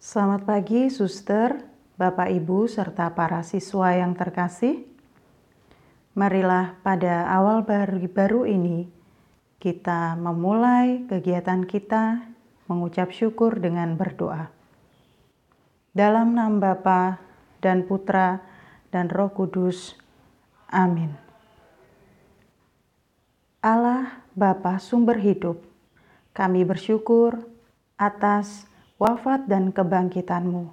Selamat pagi, suster, bapak, ibu, serta para siswa yang terkasih. Marilah pada awal baru, baru ini kita memulai kegiatan kita mengucap syukur dengan berdoa. Dalam nama Bapa dan Putra dan Roh Kudus. Amin. Allah Bapa sumber hidup, kami bersyukur atas wafat dan kebangkitanmu.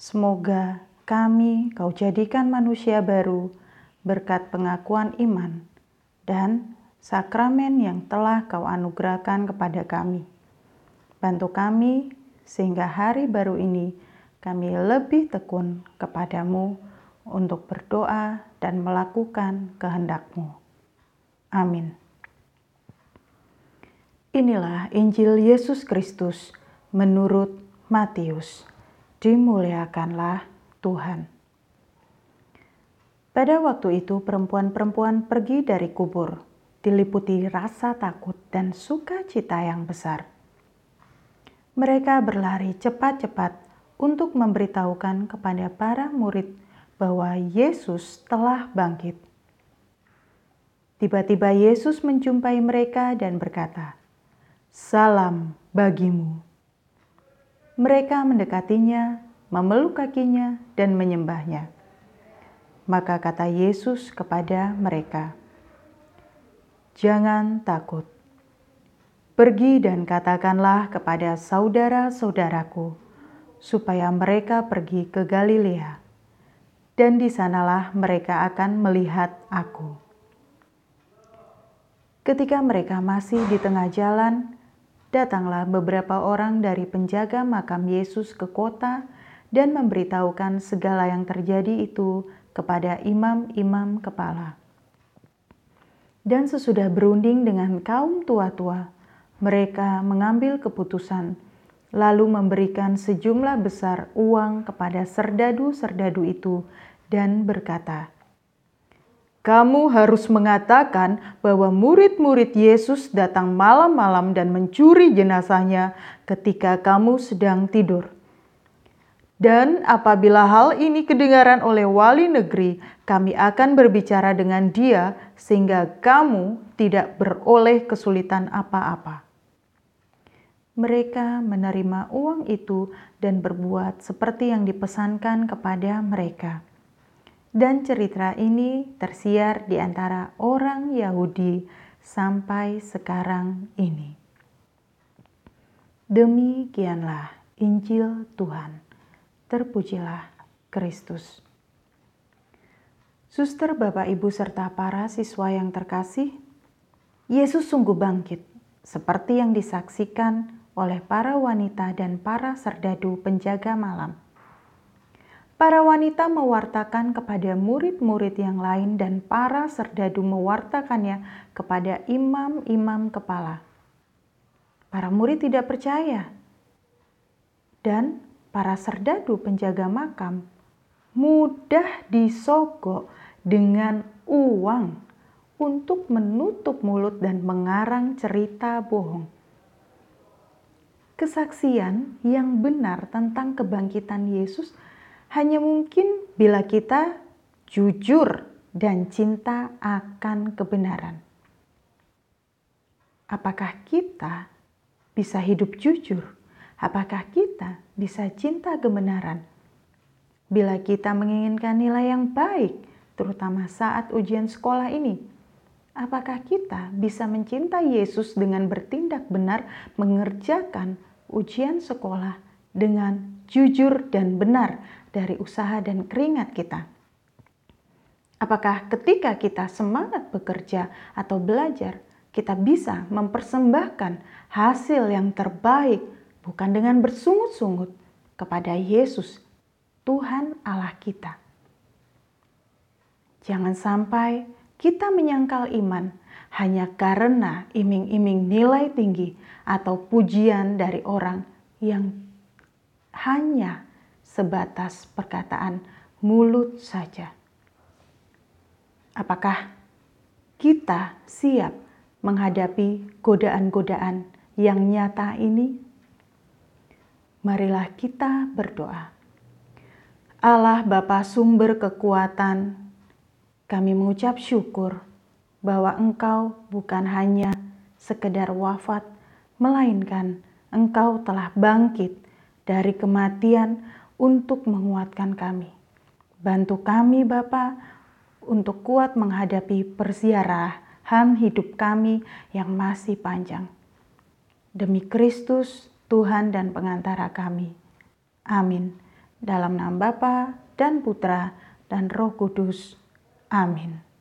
Semoga kami kau jadikan manusia baru berkat pengakuan iman dan sakramen yang telah kau anugerahkan kepada kami. Bantu kami sehingga hari baru ini kami lebih tekun kepadamu untuk berdoa dan melakukan kehendakmu. Amin. Inilah Injil Yesus Kristus menurut Matius. Dimuliakanlah Tuhan. Pada waktu itu perempuan-perempuan pergi dari kubur, diliputi rasa takut dan sukacita yang besar. Mereka berlari cepat-cepat untuk memberitahukan kepada para murid bahwa Yesus telah bangkit. Tiba-tiba Yesus menjumpai mereka dan berkata, "Salam bagimu." Mereka mendekatinya, memeluk kakinya, dan menyembahnya. Maka kata Yesus kepada mereka, "Jangan takut. Pergi dan katakanlah kepada saudara-saudaraku supaya mereka pergi ke Galilea, dan di sanalah mereka akan melihat Aku." Ketika mereka masih di tengah jalan, datanglah beberapa orang dari penjaga makam Yesus ke kota dan memberitahukan segala yang terjadi itu kepada imam-imam kepala. Dan sesudah berunding dengan kaum tua-tua, mereka mengambil keputusan, lalu memberikan sejumlah besar uang kepada serdadu-serdadu itu, dan berkata, kamu harus mengatakan bahwa murid-murid Yesus datang malam-malam dan mencuri jenazahnya ketika kamu sedang tidur. Dan apabila hal ini kedengaran oleh wali negeri, kami akan berbicara dengan dia sehingga kamu tidak beroleh kesulitan apa-apa. Mereka menerima uang itu dan berbuat seperti yang dipesankan kepada mereka dan cerita ini tersiar di antara orang Yahudi sampai sekarang ini. Demikianlah Injil Tuhan. Terpujilah Kristus. Suster, Bapak, Ibu, serta para siswa yang terkasih, Yesus sungguh bangkit, seperti yang disaksikan oleh para wanita dan para serdadu penjaga malam Para wanita mewartakan kepada murid-murid yang lain dan para serdadu mewartakannya kepada imam-imam kepala. Para murid tidak percaya. Dan para serdadu penjaga makam mudah disogok dengan uang untuk menutup mulut dan mengarang cerita bohong. Kesaksian yang benar tentang kebangkitan Yesus hanya mungkin bila kita jujur dan cinta akan kebenaran. Apakah kita bisa hidup jujur? Apakah kita bisa cinta kebenaran? Bila kita menginginkan nilai yang baik, terutama saat ujian sekolah ini, apakah kita bisa mencintai Yesus dengan bertindak benar mengerjakan ujian sekolah dengan jujur dan benar dari usaha dan keringat kita. Apakah ketika kita semangat bekerja atau belajar, kita bisa mempersembahkan hasil yang terbaik bukan dengan bersungut-sungut kepada Yesus, Tuhan Allah kita. Jangan sampai kita menyangkal iman hanya karena iming-iming nilai tinggi atau pujian dari orang yang hanya sebatas perkataan mulut saja. Apakah kita siap menghadapi godaan-godaan yang nyata ini? Marilah kita berdoa. Allah Bapa sumber kekuatan, kami mengucap syukur bahwa Engkau bukan hanya sekedar wafat, melainkan Engkau telah bangkit dari kematian untuk menguatkan kami. Bantu kami Bapa untuk kuat menghadapi persiarahan hidup kami yang masih panjang. Demi Kristus, Tuhan dan pengantara kami. Amin. Dalam nama Bapa dan Putra dan Roh Kudus. Amin.